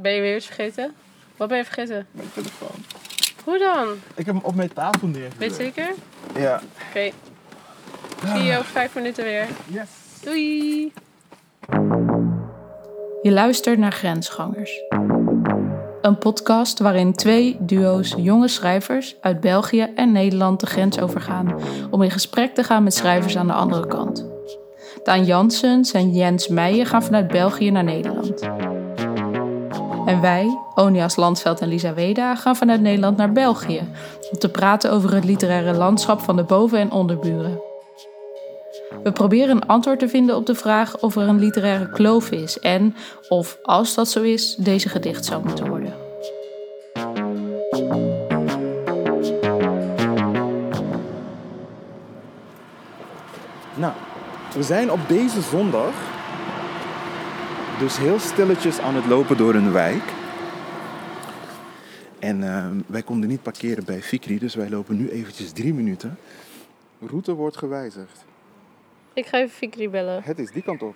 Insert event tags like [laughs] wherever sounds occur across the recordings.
Ben je weer iets vergeten? Wat ben je vergeten? Mijn telefoon. Hoe dan? Ik heb hem op mijn tafel neergezet. Weet je zeker? Ja. Oké. Zie je over vijf minuten weer. Yes. Doei! Je luistert naar Grensgangers. Een podcast waarin twee duo's jonge schrijvers uit België en Nederland de grens overgaan om in gesprek te gaan met schrijvers aan de andere kant. Daan Janssens en Jens Meijer gaan vanuit België naar Nederland. En wij, Onias Landveld en Lisa Weda, gaan vanuit Nederland naar België om te praten over het literaire landschap van de boven- en onderburen. We proberen een antwoord te vinden op de vraag of er een literaire kloof is en of, als dat zo is, deze gedicht zou moeten worden. Nou, we zijn op deze zondag dus heel stilletjes aan het lopen door een wijk. En eh, wij konden niet parkeren bij Fikri, dus wij lopen nu eventjes drie minuten. Route wordt gewijzigd. Ik ga even Fikri bellen. Het is die kant op.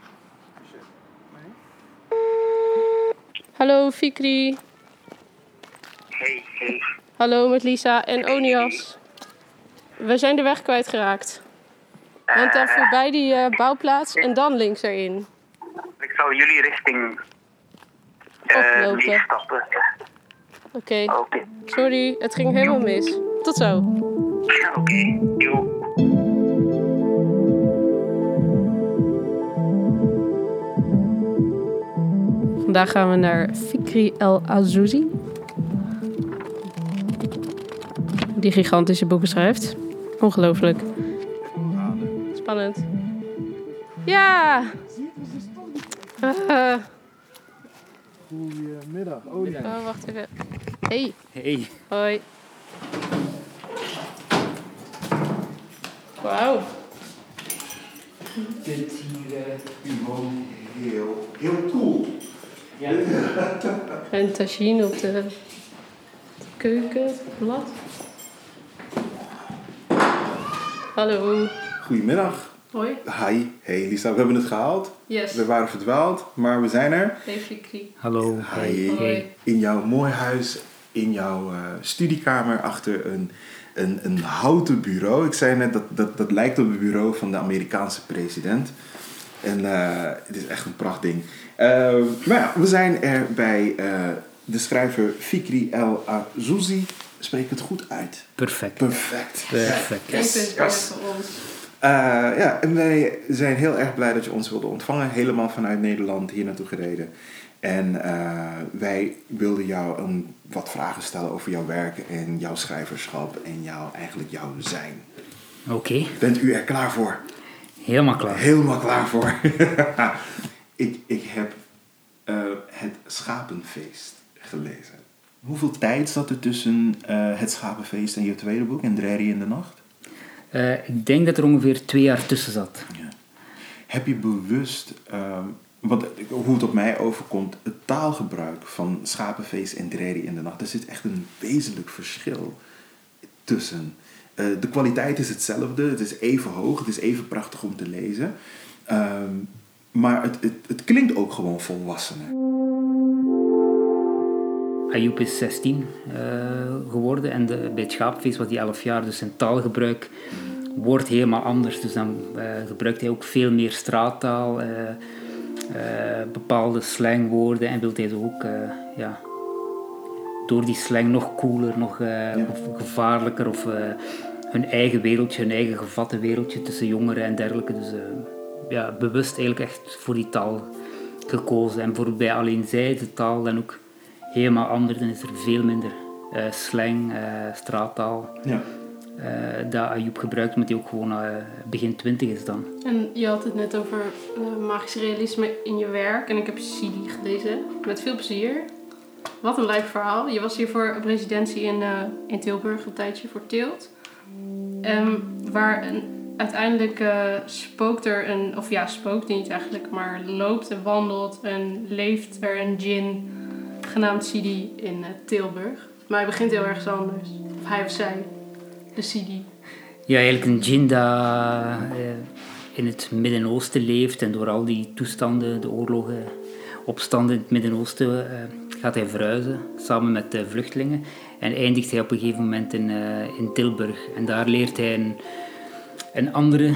Hallo Fikri. Hey, hey. Hallo met Lisa en Onias. We zijn de weg kwijtgeraakt. Want dan voorbij die eh, bouwplaats en dan links erin. Ik zal jullie richting eh Oplopen. meestappen. Oké, sorry, het ging helemaal mis. Tot zo. Ja, Oké. Yo. Vandaag gaan we naar Fikri El Azouzi. Die gigantische boeken schrijft. Ongelooflijk. Spannend. Ja! Ah, Goedemiddag. Oh ja. oh, wacht even. Hey, Hey, hoi. Wauw. dit hier Gewoon heel, heel cool. Ja. [laughs] Een tagine op de, de keukenblad. Hallo. Goedemiddag. Hoi. Hi. Hey Lisa, we hebben het gehaald. Yes. We waren verdwaald, maar we zijn er. Hey Fikri. Hallo. Hi. Hoi. In jouw mooi huis, in jouw eh, studiekamer, achter een, een, een houten bureau. Ik zei net, dat, dat, dat lijkt op het bureau van de Amerikaanse president. En eh, het is echt een prachtding. Eh, maar ja, we zijn er bij eh, de schrijver Fikri El Azouzi. Spreek het goed uit? Perfect. Perfect. Perfect. Yes, yes. Eh, ja, en wij zijn heel erg blij dat je ons wilde ontvangen. Helemaal vanuit Nederland hier naartoe gereden. En eh, wij wilden jou een, wat vragen stellen over jouw werk en jouw schrijverschap en jouw, eigenlijk jouw zijn. Oké, Bent u er klaar voor? helemaal klaar. Helemaal klaar voor. [laughs] ik, ik heb eh, het Schapenfeest gelezen. Hoeveel tijd zat er tussen het Schapenfeest en je tweede boek, En Drerry in de Nacht? Eh, ik denk dat er ongeveer twee jaar tussen zat. Heb je bewust, ehm, want hoe het op mij overkomt, het taalgebruik van Schapenfeest en Dreri in de Nacht, er zit echt een wezenlijk verschil tussen. Eh, de kwaliteit is hetzelfde, het is even hoog, het is even prachtig om te lezen. Ehm, maar het, het, het klinkt ook gewoon volwassener. Ayoub is 16 eh, geworden en de, bij het schaapfeest was hij 11 jaar, dus zijn taalgebruik wordt helemaal anders. Dus dan eh, gebruikt hij ook veel meer straattaal, eh, bepaalde slangwoorden en wil hij zo ook eh, ja, door die slang nog cooler, nog gevaarlijker of hun eigen wereldje, hun eigen gevatte wereldje tussen jongeren en dergelijke. Dus ja, bewust eigenlijk echt voor die taal gekozen. En bijvoorbeeld bij Alleen Zij de taal dan ook helemaal anders. Dan is er veel minder eh, slang, eh, straattaal. Ja. eh dat Ayoub gebruikt, omdat hij ook gewoon begin twintig is dan. En je had het net over magisch realisme in je werk. En ik heb Sidi gelezen. Met veel plezier. Wat een lijp verhaal. Je was hier voor een residentie in, eh, in Tilburg een tijdje voor Tilt. Ehm, waar een, uiteindelijk eh, spookt er een... Of ja, spookt niet eigenlijk. Maar loopt en wandelt en leeft er een djinn genaamd Sidi in eh, Tilburg. Maar hij begint heel erg anders. Hij of zij. De Sidi. Ja, eigenlijk een djinn dat eh, in het Midden-Oosten leeft en door al die toestanden, de oorlogen, opstanden in het Midden-Oosten, eh, gaat hij verhuizen samen met de vluchtelingen en eindigt hij op een gegeven moment in, in Tilburg. En daar leert hij een, andere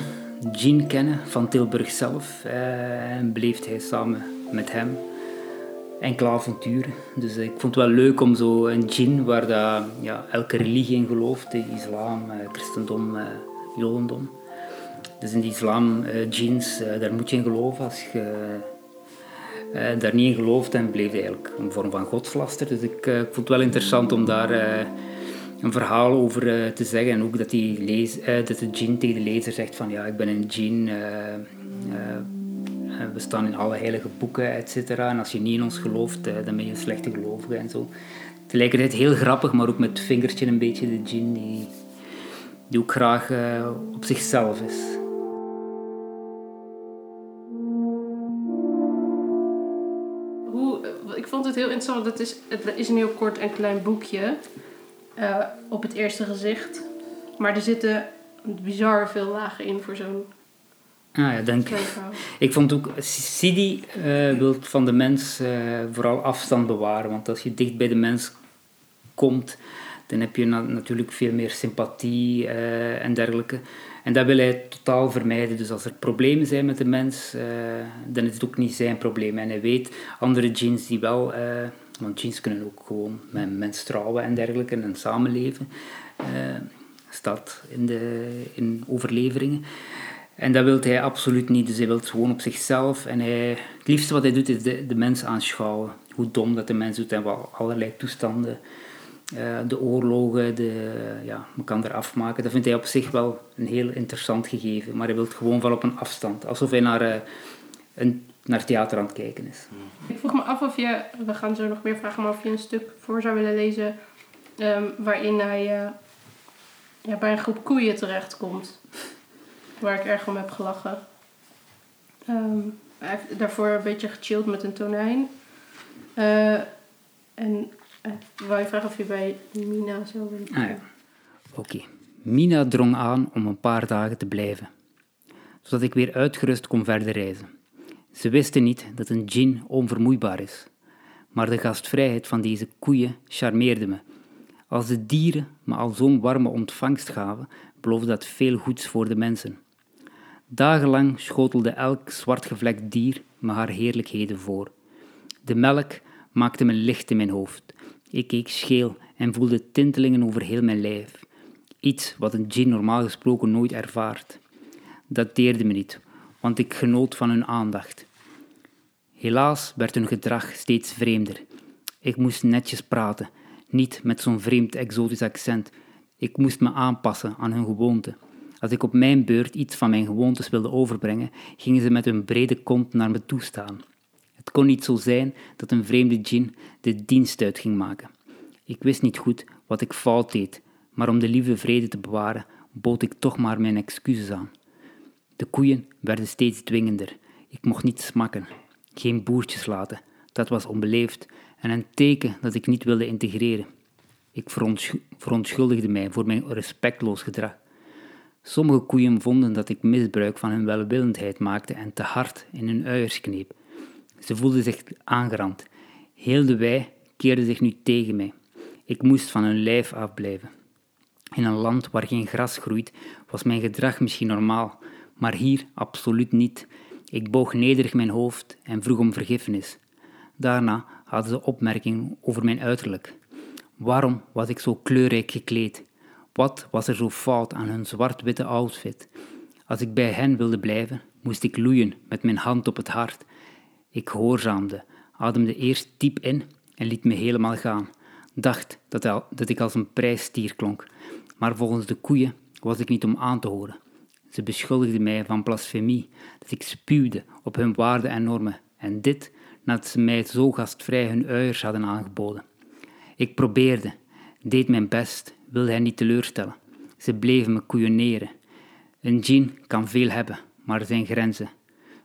Jean kennen van Tilburg zelf en beleeft hij samen met hem enkele avonturen. Dus ik vond het wel leuk om zo een Jean waar dat, ja, elke religie in gelooft, islam, eh, christendom, eh, jodendom. Dus in die islam eh, eh, daar moet je in geloven. Als je eh, daar niet in gelooft, dan bleef het eigenlijk een vorm van godslaster. Dus ik, eh, ik vond het wel interessant om daar eh, een verhaal over eh, te zeggen. En ook dat, die eh, dat de djinn tegen de lezer zegt van ja, ik ben een djinn. Eh, eh, we staan in alle heilige boeken, et cetera. En als je niet in ons gelooft, eh, dan ben je een slechte gelovige en zo. Tegelijkertijd heel grappig, maar ook met het vingertje een beetje de djinn die, die ook graag eh, op zichzelf is. Hoe, ik vond het heel interessant, het is, het is een heel kort en klein boekje. op het eerste gezicht. Maar er zitten bizar veel lagen in voor zo'n Ah ja, dank. verhaal. Ik vond ook, Sidi eh wil van de mens eh, vooral afstand bewaren. Want als je dicht bij de mens komt, dan heb je na- natuurlijk veel meer sympathie eh, en dergelijke. En dat wil hij totaal vermijden. Dus als er problemen zijn met de mens, dan is het ook niet zijn probleem. En hij weet andere jeans die wel, want jeans kunnen ook gewoon met mensen trouwen en dergelijke en samenleven. staat in, de, in overleveringen. En dat wil hij absoluut niet. Dus hij wil gewoon op zichzelf. En hij, het liefste wat hij doet is de, de mens aanschouwen. Hoe dom dat de mens doet en wat allerlei toestanden. eh, de oorlogen, de, ja, men kan er afmaken. Dat vindt hij op zich wel een heel interessant gegeven. Maar hij wil het gewoon wel op een afstand. Alsof hij naar, eh, een, naar theater aan het kijken is. Ik vroeg me af of je, we gaan zo nog meer vragen, maar of je een stuk voor zou willen lezen ehm, waarin hij eh, ja, bij een groep koeien terechtkomt. Waar ik erg om heb gelachen. Ehm, hij heeft daarvoor een beetje gechilled met een tonijn. Eh, en uh, wou je vragen of je bij Mina zou willen Ah. Oké. Mina drong aan om een paar dagen te blijven, zodat ik weer uitgerust kon verder reizen. Ze wisten niet dat een djinn onvermoeibaar is, maar de gastvrijheid van deze koeien charmeerde me. Als de dieren me al zo'n warme ontvangst gaven, beloofde dat veel goeds voor de mensen. Dagenlang schotelde elk zwartgevlekt dier me haar heerlijkheden voor. De melk maakte me licht in mijn hoofd. Ik keek scheel en voelde tintelingen over heel mijn lijf. Iets wat een djinn normaal gesproken nooit ervaart. Dat deerde me niet, want ik genoot van hun aandacht. Helaas werd hun gedrag steeds vreemder. Ik moest netjes praten, niet met zo'n vreemd exotisch accent. Ik moest me aanpassen aan hun gewoonten. Als ik op mijn beurt iets van mijn gewoontes wilde overbrengen, gingen ze met hun brede kont naar me toe staan. Het kon niet zo zijn dat een vreemde djinn de dienst uit ging maken. Ik wist niet goed wat ik fout deed, maar om de lieve vrede te bewaren, bood ik toch maar mijn excuses aan. De koeien werden steeds dwingender. Ik mocht niet smakken, geen boertjes laten, dat was onbeleefd en een teken dat ik niet wilde integreren. Ik verontsch- verontschuldigde mij voor mijn respectloos gedrag. Sommige koeien vonden dat ik misbruik van hun welwillendheid maakte en te hard in hun uiers kneep. Ze voelden zich aangerand. Heel de wei keerde zich nu tegen mij. Ik moest van hun lijf afblijven. In een land waar geen gras groeit, was mijn gedrag misschien normaal, maar hier absoluut niet. Ik boog nederig mijn hoofd en vroeg om vergiffenis. Daarna hadden ze opmerkingen over mijn uiterlijk. Waarom was ik zo kleurrijk gekleed? Wat was er zo fout aan hun zwart-witte outfit? Als ik bij hen wilde blijven, moest ik loeien met mijn hand op het hart. Ik gehoorzaamde, ademde eerst diep in en liet me helemaal gaan. Dacht dat, al- dat ik als een prijsstier klonk, maar volgens de koeien was ik niet om aan te horen. Ze beschuldigden mij van blasfemie, dat ik spuwde op hun waarden en normen, en dit nadat ze mij zo gastvrij hun uiers hadden aangeboden. Ik probeerde, deed mijn best, wilde hen niet teleurstellen. Ze bleven me koeioneren. Een djinn kan veel hebben, maar er zijn grenzen.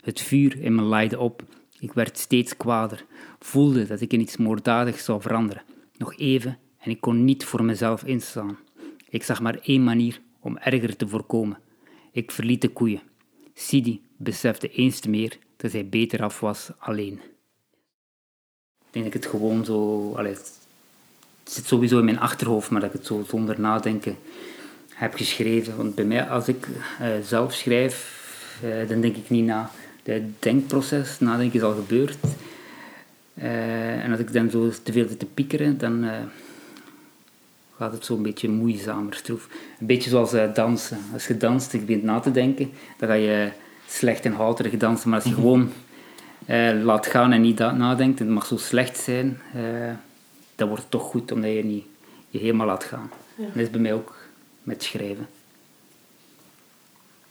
Het vuur in me laaide op. Ik werd steeds kwader, voelde dat ik in iets moorddadigs zou veranderen. Nog even en ik kon niet voor mezelf instaan. Ik zag maar één manier om erger te voorkomen. Ik verliet de koeien. Sidi besefte eens te meer dat hij beter af was alleen. denk ik het gewoon zo... Allee, het zit sowieso in mijn achterhoofd, maar dat ik het zo zonder nadenken heb geschreven. Want bij mij, als ik eh, zelf schrijf, eh, dan denk ik niet na. Het denkproces, nadenken is al gebeurd. Eh, en als ik dan zo te veel zit te piekeren, dan gaat het zo een beetje moeizamer, stroef. Een beetje zoals dansen. Als je danst en je begint na te denken, dan ga je slecht en houterig dansen. Maar als je gewoon eh, laat gaan en niet nadenkt, en het mag zo slecht zijn, dan wordt toch goed, omdat je niet je helemaal laat gaan. Dat is bij mij ook met schrijven.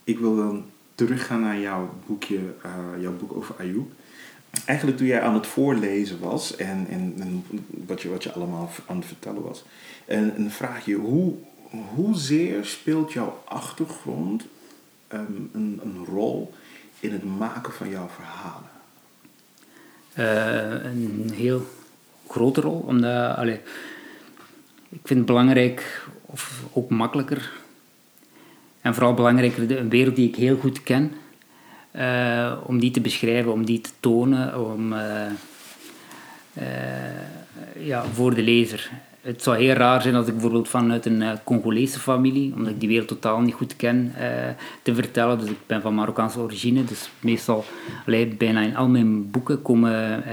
Ik wil dan teruggaan naar jouw boekje, eh, jouw boek over Ayoub. Eigenlijk toen jij aan het voorlezen was en, en, en wat, je, wat je allemaal aan het vertellen was. En een vraagje, hoe, hoezeer speelt jouw achtergrond ehm, een, een rol in het maken van jouw verhalen? Eh, een heel grote rol, omdat ik vind het belangrijk, of ook makkelijker, en vooral belangrijker, een wereld die ik heel goed ken, eh, om die te beschrijven, om die te tonen, om, eh, eh, ja, voor de lezer. Het zou heel raar zijn als ik bijvoorbeeld vanuit een Congolese familie, omdat ik die wereld totaal niet goed ken, te vertellen. Dus ik ben van Marokkaanse origine, dus meestal, allee, bijna in al mijn boeken komen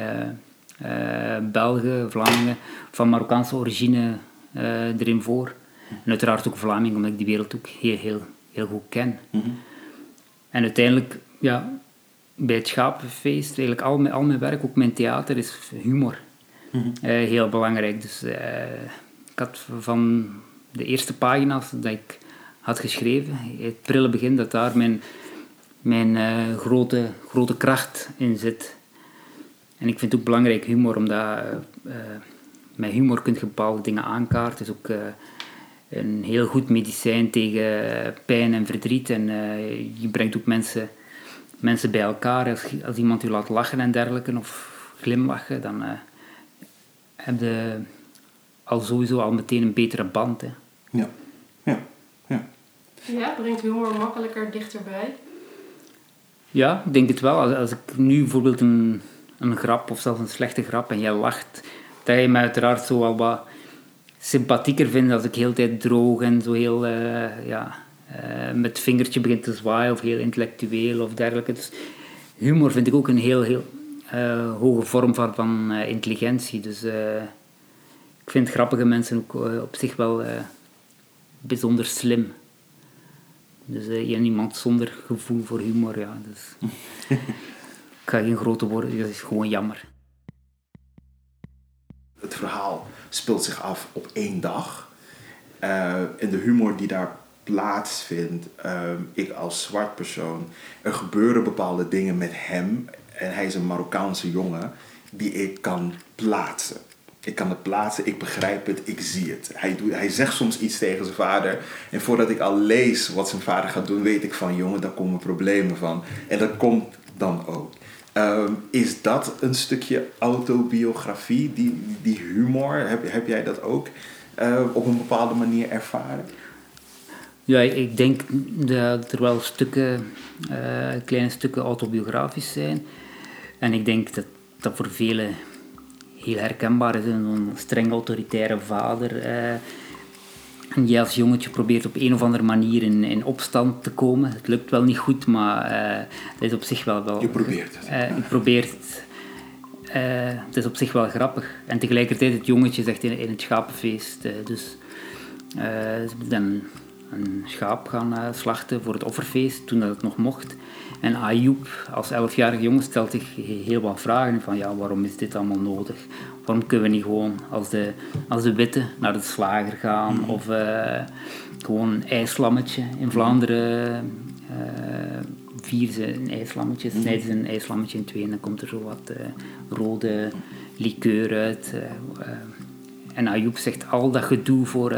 Belgen, Vlamingen van Marokkaanse origine eh, erin voor. En uiteraard ook Vlamingen, omdat ik die wereld ook heel, heel, heel goed ken. En uiteindelijk, ja, bij het Schapenfeest, eigenlijk al mijn, al mijn werk, ook mijn theater, is humor. Eh, heel belangrijk. Dus eh, ik had van de eerste pagina's dat ik had geschreven, het prille begin, dat daar mijn, mijn eh, grote, grote kracht in zit. En ik vind het ook belangrijk humor, omdat eh, eh, met humor kun je bepaalde dingen aankaarten. Het is ook eh, een heel goed medicijn tegen pijn en verdriet. En eh, je brengt ook mensen, mensen bij elkaar. Als, je- als iemand u laat lachen en dergelijke, of glimlachen, dan eh, heb je al sowieso al meteen een betere band. Hè. Ja, ja, ja. Ja, brengt humor makkelijker dichterbij. Ja, ik denk het wel. Als, als ik nu bijvoorbeeld een, een grap of zelfs een slechte grap en jij lacht, dat je me uiteraard zo wel wat sympathieker vindt als ik heel de tijd droog en zo heel eh, ja, eh, met vingertje begint te zwaaien of heel intellectueel of dergelijke. Dus humor vind ik ook een heel, heel eh, hoge vorm van, intelligentie. Dus ik vind grappige mensen ook op zich wel bijzonder slim. Dus eh, iemand zonder gevoel voor humor, ja. Dus. [laughs] ik ga geen grote woorden, dat is gewoon jammer. Het verhaal speelt zich af op één dag. Eh, en de humor die daar plaatsvindt, ehm, ik als zwart persoon, er gebeuren bepaalde dingen met hem. En hij is een Marokkaanse jongen die ik kan plaatsen. Ik kan het plaatsen, ik begrijp het, ik zie het. Hij, doet, hij zegt soms iets tegen zijn vader. En voordat ik al lees wat zijn vader gaat doen, weet ik van jongen, daar komen problemen van. En dat komt dan ook. Ehm, is dat een stukje autobiografie, die, die humor? Heb, heb jij dat ook eh, op een bepaalde manier ervaren? Ja, ik denk dat er wel stukken, eh, kleine stukken autobiografisch zijn. En ik denk dat dat voor velen heel herkenbaar is. Een streng autoritaire vader. eh, en jij als jongetje probeert op een of andere manier in, in opstand te komen. Het lukt wel niet goed, maar eh, dat is op zich wel... wel Je probeert het. Eh, ik probeer het. Eh, het is op zich wel grappig. En tegelijkertijd, het jongetje zegt in, in het schapenfeest. dus hebben dan een schaap gaan eh, slachten voor het offerfeest, toen dat het nog mocht. En Ayoub, als 11-jarige jongen, stelt zich heel wat vragen van ja, waarom is dit allemaal nodig? Waarom kunnen we niet gewoon als de, als de witte naar de slager gaan? Of eh, gewoon een ijslammetje. In Vlaanderen eh vieren ze een ijslammetje, snijden ze een ijslammetje in twee en dan komt er zo wat rode liqueur uit. en Ayoub zegt al dat gedoe voor,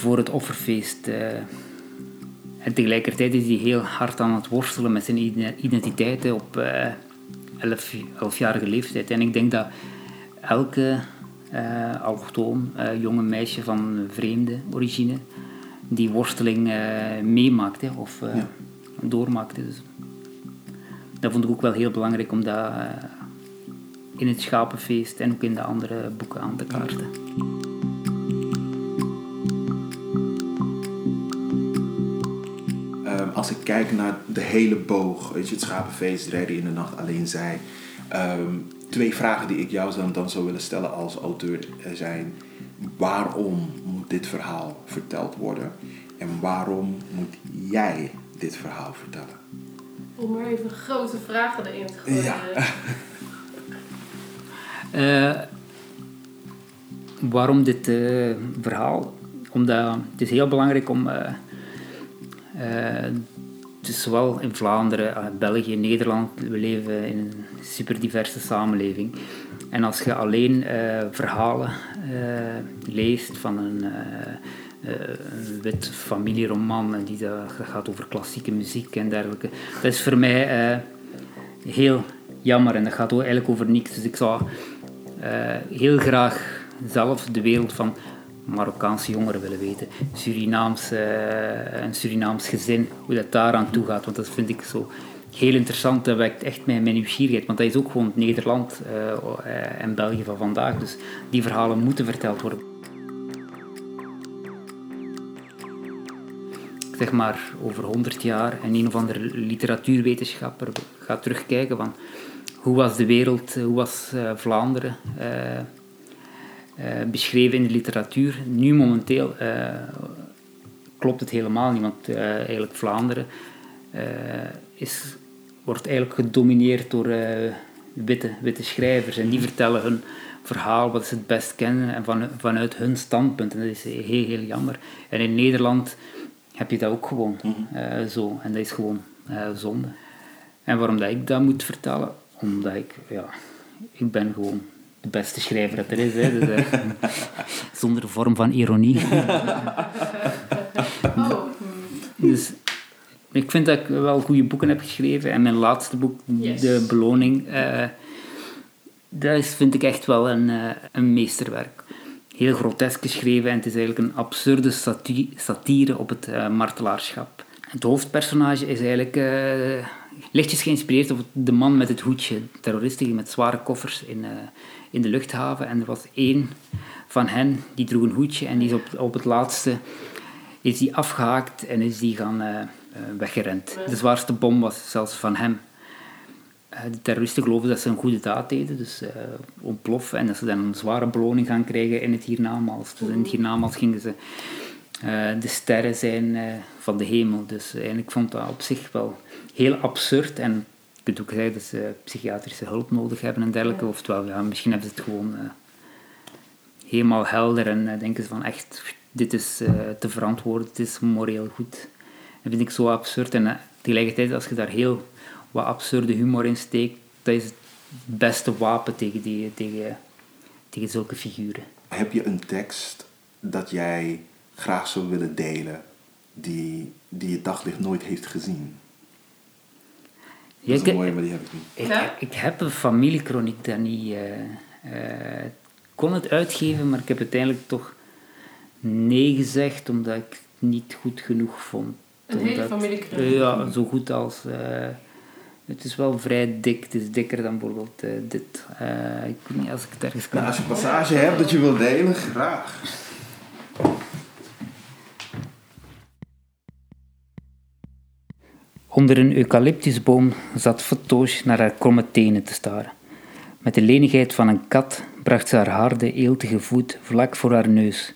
voor het offerfeest. eh. en tegelijkertijd is hij heel hard aan het worstelen met zijn ide- identiteit op eh 11, 11-jarige leeftijd. En ik denk dat elke eh allochtoon, eh, jonge meisje van vreemde origine, die worsteling eh, meemaakt hè, of eh, Ja. doormaakt. Dus dat vond ik ook wel heel belangrijk om dat eh, in het Schapenfeest en ook in de andere boeken aan te kaarten. Als ik kijk naar de hele boog, weet je, het schapenfeest, Reddy in de nacht, alleen zij. Ehm, twee vragen die ik jou dan, dan zou willen stellen als auteur zijn: waarom moet dit verhaal verteld worden? En waarom moet jij dit verhaal vertellen? Om maar even grote vragen erin te gooien. Ja. [laughs] Eh, waarom dit eh, verhaal? Omdat het is heel belangrijk om. eh, eh, is zowel in Vlaanderen, eh, België, Nederland, we leven in een super diverse samenleving. En als je alleen eh, verhalen leest van een, een wit familieroman die dat gaat over klassieke muziek en dergelijke, dat is voor mij heel jammer en dat gaat eigenlijk over niks. Dus ik zou heel graag zelf de wereld van Marokkaanse jongeren willen weten. Surinaams, eh, een Surinaams gezin, hoe dat daar aan toe gaat. Want dat vind ik zo heel interessant. Dat wekt echt mijn, mijn nieuwsgierigheid. Want dat is ook gewoon Nederland eh, eh, en België van vandaag. Dus die verhalen moeten verteld worden. Zeg maar over 100 jaar en een of andere literatuurwetenschapper gaat terugkijken van hoe was de wereld, hoe was Vlaanderen beschreven in de literatuur. Nu momenteel eh, klopt het helemaal niet, want eh, eigenlijk Vlaanderen eh, is, wordt eigenlijk gedomineerd door eh, witte, witte schrijvers en die vertellen hun verhaal wat ze het best kennen en van, vanuit hun standpunt. En dat is heel, heel jammer. En in Nederland heb je dat ook gewoon eh, zo en dat is gewoon eh, zonde. En waarom dat ik dat moet vertellen? Omdat ik, ja, ik ben gewoon de beste schrijver dat er is. Hè. Dus, eh, [laughs] zonder vorm van ironie. [laughs] Oh, Dus ik vind dat ik wel goede boeken heb geschreven. En mijn laatste boek, Yes. De Beloning, eh, dat is, vind ik echt wel een, eh, een meesterwerk. Heel grotesk geschreven en het is eigenlijk een absurde sati- satire op het martelaarschap. Het hoofdpersonage is eigenlijk lichtjes geïnspireerd op de man met het hoedje. Terroristen met zware koffers in, in de luchthaven. En er was één van hen die droeg een hoedje en die is op, op het laatste is die afgehaakt en is die gaan eh, eh, weggerend. De zwaarste bom was zelfs van hem. Eh, de terroristen geloven dat ze een goede daad deden, dus eh, ontploffen, en dat ze dan een zware beloning gaan krijgen in het hiernamaals. Dus in het hiernamaals gingen ze de sterren zijn van de hemel. Dus eigenlijk ik vond dat op zich wel heel absurd. En kunt ook zeggen dat ze psychiatrische hulp nodig hebben en dergelijke. Oftewel, ja, misschien hebben ze het gewoon eh, helemaal helder en eh, denken ze van echt, dit is eh, te verantwoorden, het is moreel goed. Dat vind ik zo absurd. En tegelijkertijd, als je daar heel wat absurde humor in steekt, dat is het beste wapen tegen, die, tegen, tegen zulke figuren. Heb je een tekst dat jij graag zou willen delen die, die het daglicht nooit heeft gezien? Ja, Dat is ik- een mooie, maar die heb ik niet. Ik, Ja? ik heb een familiekroniek daar niet... eh, eh, ik kon het uitgeven, maar ik heb uiteindelijk toch nee gezegd, omdat ik het niet goed genoeg vond. Een hele familiekroniek. Ja, zo goed als... eh, het is wel vrij dik. Het is dikker dan bijvoorbeeld dit. Eh, ik weet niet als ik het ergens kan... Nou, als je een passage hebt dat je wil delen, graag. Onder een eucalyptusboom zat Fatouche naar haar kromme tenen te staren. Met de lenigheid van een kat bracht ze haar harde, eeltige voet vlak voor haar neus.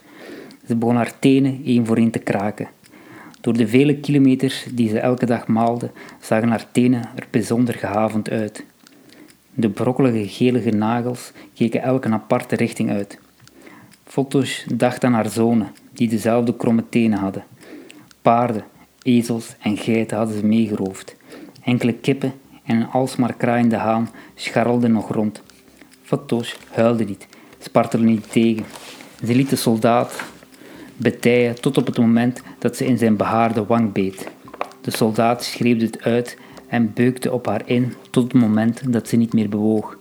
Ze begon haar tenen één voor één te kraken. Door de vele kilometers die ze elke dag maalde, zagen haar tenen er bijzonder gehavend uit. De brokkelige gelige nagels keken elk een aparte richting uit. Fatouche dacht aan haar zonen, die dezelfde kromme tenen hadden. Paarden, ezels en geiten hadden ze meegeroofd. Enkele kippen en een alsmaar kraaiende haan scharrelden nog rond. Fatos huilde niet, spartelde niet tegen. Ze liet de soldaat betijen tot op het moment dat ze in zijn behaarde wang beet. De soldaat schreeuwde het uit en beukte op haar in tot het moment dat ze niet meer bewoog.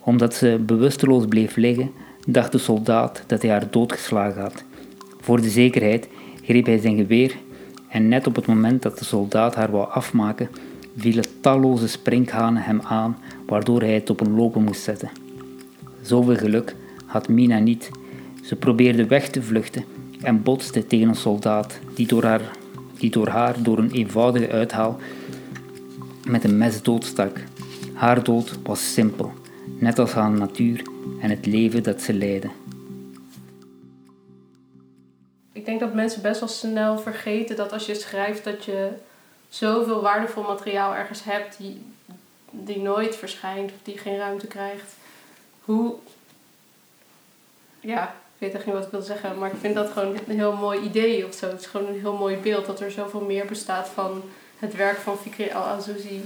Omdat ze bewusteloos bleef liggen, dacht de soldaat dat hij haar doodgeslagen had. Voor de zekerheid greep hij zijn geweer en net op het moment dat de soldaat haar wou afmaken, vielen talloze sprinkhanen hem aan, waardoor hij het op een lopen moest zetten. Zoveel geluk had Mina niet. Ze probeerde weg te vluchten en botste tegen een soldaat die door haar, die door, haar door een eenvoudige uithaal met een mes doodstak. Haar dood was simpel, net als haar natuur en het leven dat ze leidde. Ik denk dat mensen best wel snel vergeten dat als je schrijft dat je zoveel waardevol materiaal ergens hebt die, die nooit verschijnt of die geen ruimte krijgt. Hoe. Ja, ik weet echt niet wat ik wil zeggen, maar ik vind dat gewoon een heel mooi idee of zo. Het is gewoon een heel mooi beeld dat er zoveel meer bestaat van het werk van Fikri Al-Azouzi.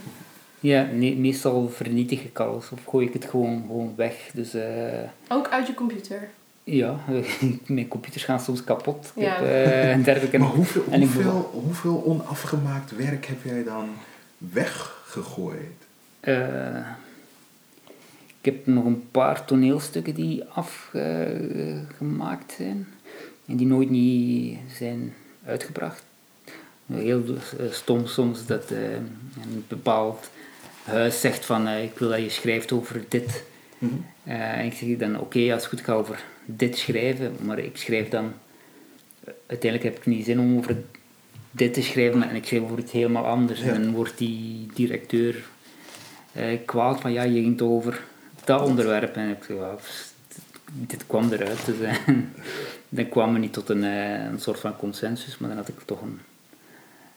Ja, nee, meestal vernietig ik alles of gooi ik het gewoon, gewoon weg. Dus eh, Ook uit je computer. Ja, [laughs] mijn computers gaan soms kapot. Ik Ja. heb, eh, derde keer- Maar hoeveel, En ik hoeveel, hoeveel onafgemaakt werk heb jij dan weggegooid? Eh, ik heb nog een paar toneelstukken die afgemaakt zijn en die nooit niet zijn uitgebracht. Heel eh, stom soms dat eh, een bepaald huis zegt van eh, ik wil dat je schrijft over dit. Mhm. Eh, en ik zeg dan oké, ja, is goed, ik ga over dit schrijven, maar ik schrijf dan... Uiteindelijk heb ik niet zin om over dit te schrijven, maar- en ik schrijf over iets helemaal anders. Ja. En dan wordt die directeur eh, kwaad van ja, je ging toch over dat onderwerp. En ik zeg, ja, dit kwam eruit. Dus, eh, [laughs] dan kwam we niet tot een, eh, een soort van consensus, maar dan had ik toch een,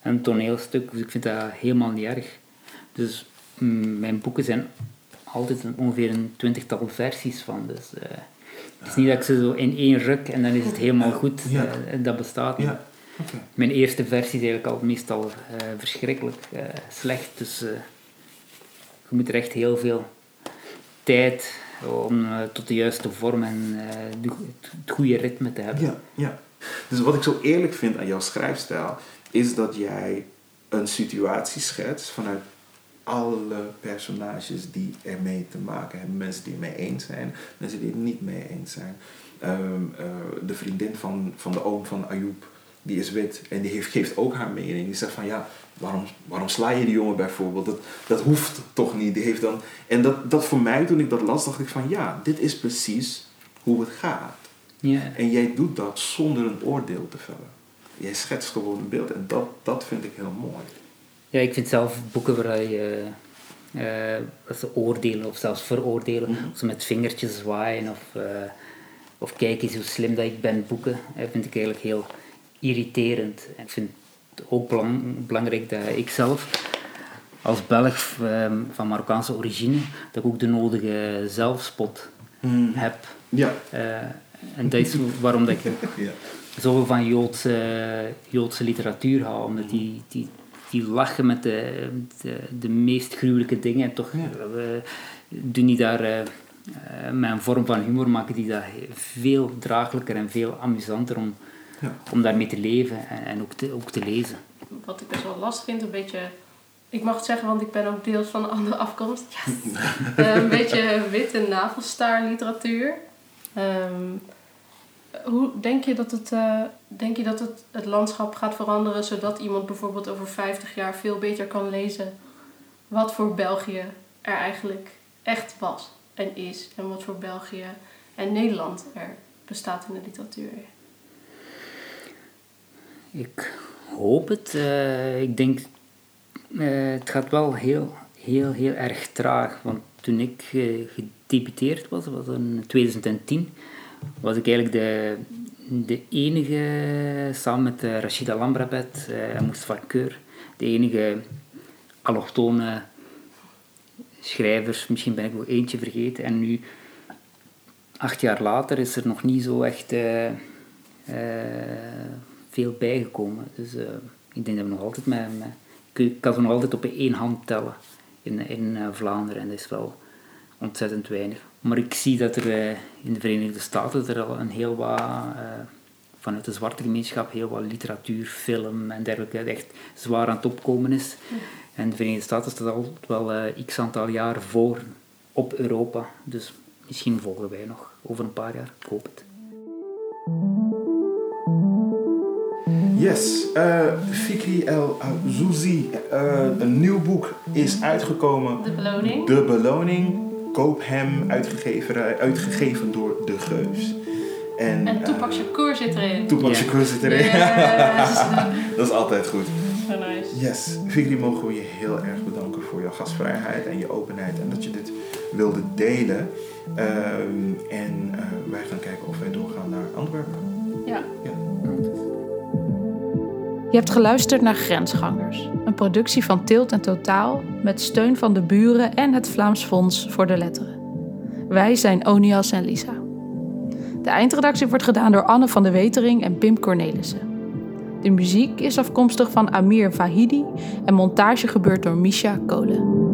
een toneelstuk. Dus ik vind dat helemaal niet erg. Dus mm, mijn boeken zijn altijd een, ongeveer een twintigtal versies van. Dus eh, het is niet dat ik ze zo in één ruk en dan is het helemaal goed. Ja. Eh, dat bestaat niet. Mijn eerste versie is eigenlijk al meestal eh, verschrikkelijk eh, slecht. Dus je moet er echt heel veel tijd om tot de juiste vorm en het goede ritme te hebben. Ja, ja. Dus wat ik zo eerlijk vind aan jouw schrijfstijl, is dat jij een situatie schetst vanuit alle personages die ermee te maken hebben. Mensen die het mee eens zijn, mensen die het niet mee eens zijn. Ehm, eh, de vriendin van, van de oom van Ayoub, die is wit en die heeft, geeft ook haar mening. Die zegt van ja, waarom, waarom sla je die jongen bijvoorbeeld? Dat, dat hoeft toch niet. Die heeft dan, en dat, dat voor mij, toen ik dat las, dacht ik van ja, dit is precies hoe het gaat. En jij doet dat zonder een oordeel te vellen. Jij schetst gewoon een beeld en dat, dat vind ik heel mooi. Ja, ik vind zelf boeken waar je eh, dat ze oordelen of zelfs veroordelen, of ze met vingertjes zwaaien of, eh, of kijk eens hoe slim dat ik ben boeken, eh, vind ik eigenlijk heel irriterend. En ik vind het ook belang- belangrijk dat ik zelf als Belg eh, van Marokkaanse origine, dat ik ook de nodige zelfspot heb. Ja. Eh, en dat is waarom dat ik [laughs] ja. zoveel van Joodse, Joodse literatuur hou, omdat die, die, die lachen met de, de, de meest gruwelijke dingen en toch Ja. eh, doen die daar eh, eh, met een vorm van humor, maken die dat veel draaglijker en veel amusanter om, Ja. om daarmee te leven en, en ook, te, ook te lezen. Wat ik best wel lastig vind, een beetje... Ik mag het zeggen, want ik ben ook deels van een andere afkomst. [laughs] Yes. Een beetje witte navelstaar literatuur. Ehm, hoe denk je dat, het, eh, denk je dat het, het landschap gaat veranderen... zodat iemand bijvoorbeeld over 50 jaar veel beter kan lezen... wat voor België er eigenlijk echt was en is... en wat voor België en Nederland er bestaat in de literatuur. Ik hoop het. Eh, ik denk, eh, het gaat wel heel, heel, heel erg traag. Want toen ik eh, gedebuteerd was, was in 2010, was ik eigenlijk de, de enige, samen met eh, Rachida Lambrabet eh, en Mustafa Keur, de enige allochtone schrijvers. Misschien ben ik nog eentje vergeten. En nu, acht jaar later, is er nog niet zo echt... eh, veel bijgekomen. Dus ik denk dat we nog altijd met, ik- kan ze nog altijd op één hand tellen in, in Vlaanderen en dat is wel ontzettend weinig. Maar ik zie dat er eh, in de Verenigde Staten er al een heel wat, eh, vanuit de zwarte gemeenschap, heel wat literatuur, film en dergelijke echt zwaar aan het opkomen is. En de Verenigde Staten staat al wel eh, x aantal jaar voor op Europa. Dus misschien volgen wij nog over een paar jaar. Ik hoop het. Yes, eh Fikri El Azouzi, eh, een nieuw boek is uitgekomen. De beloning. De Beloning. Koophem, uitgegeven, uitgegeven door De Geus. En, En Tupac eh, Shakur zit erin. Tupac Ja. Shakur zit erin. Yes. [laughs] Dat is altijd goed. [laughs] Nice. Yes, Vigri, mogen we je heel erg bedanken voor jouw gastvrijheid en je openheid en dat je dit wilde delen. Ehm, en eh, wij gaan kijken of wij doorgaan naar Antwerpen. Ja. Je hebt geluisterd naar Grensgangers, een productie van Tilt en Totaal met steun van de buren en het Vlaams Fonds voor de Letteren. Wij zijn Onias en Lisa. De eindredactie wordt gedaan door Anne van de Wetering en Pim Cornelissen. De muziek is afkomstig van Amir Vahidi en montage gebeurt door Misha Kolen.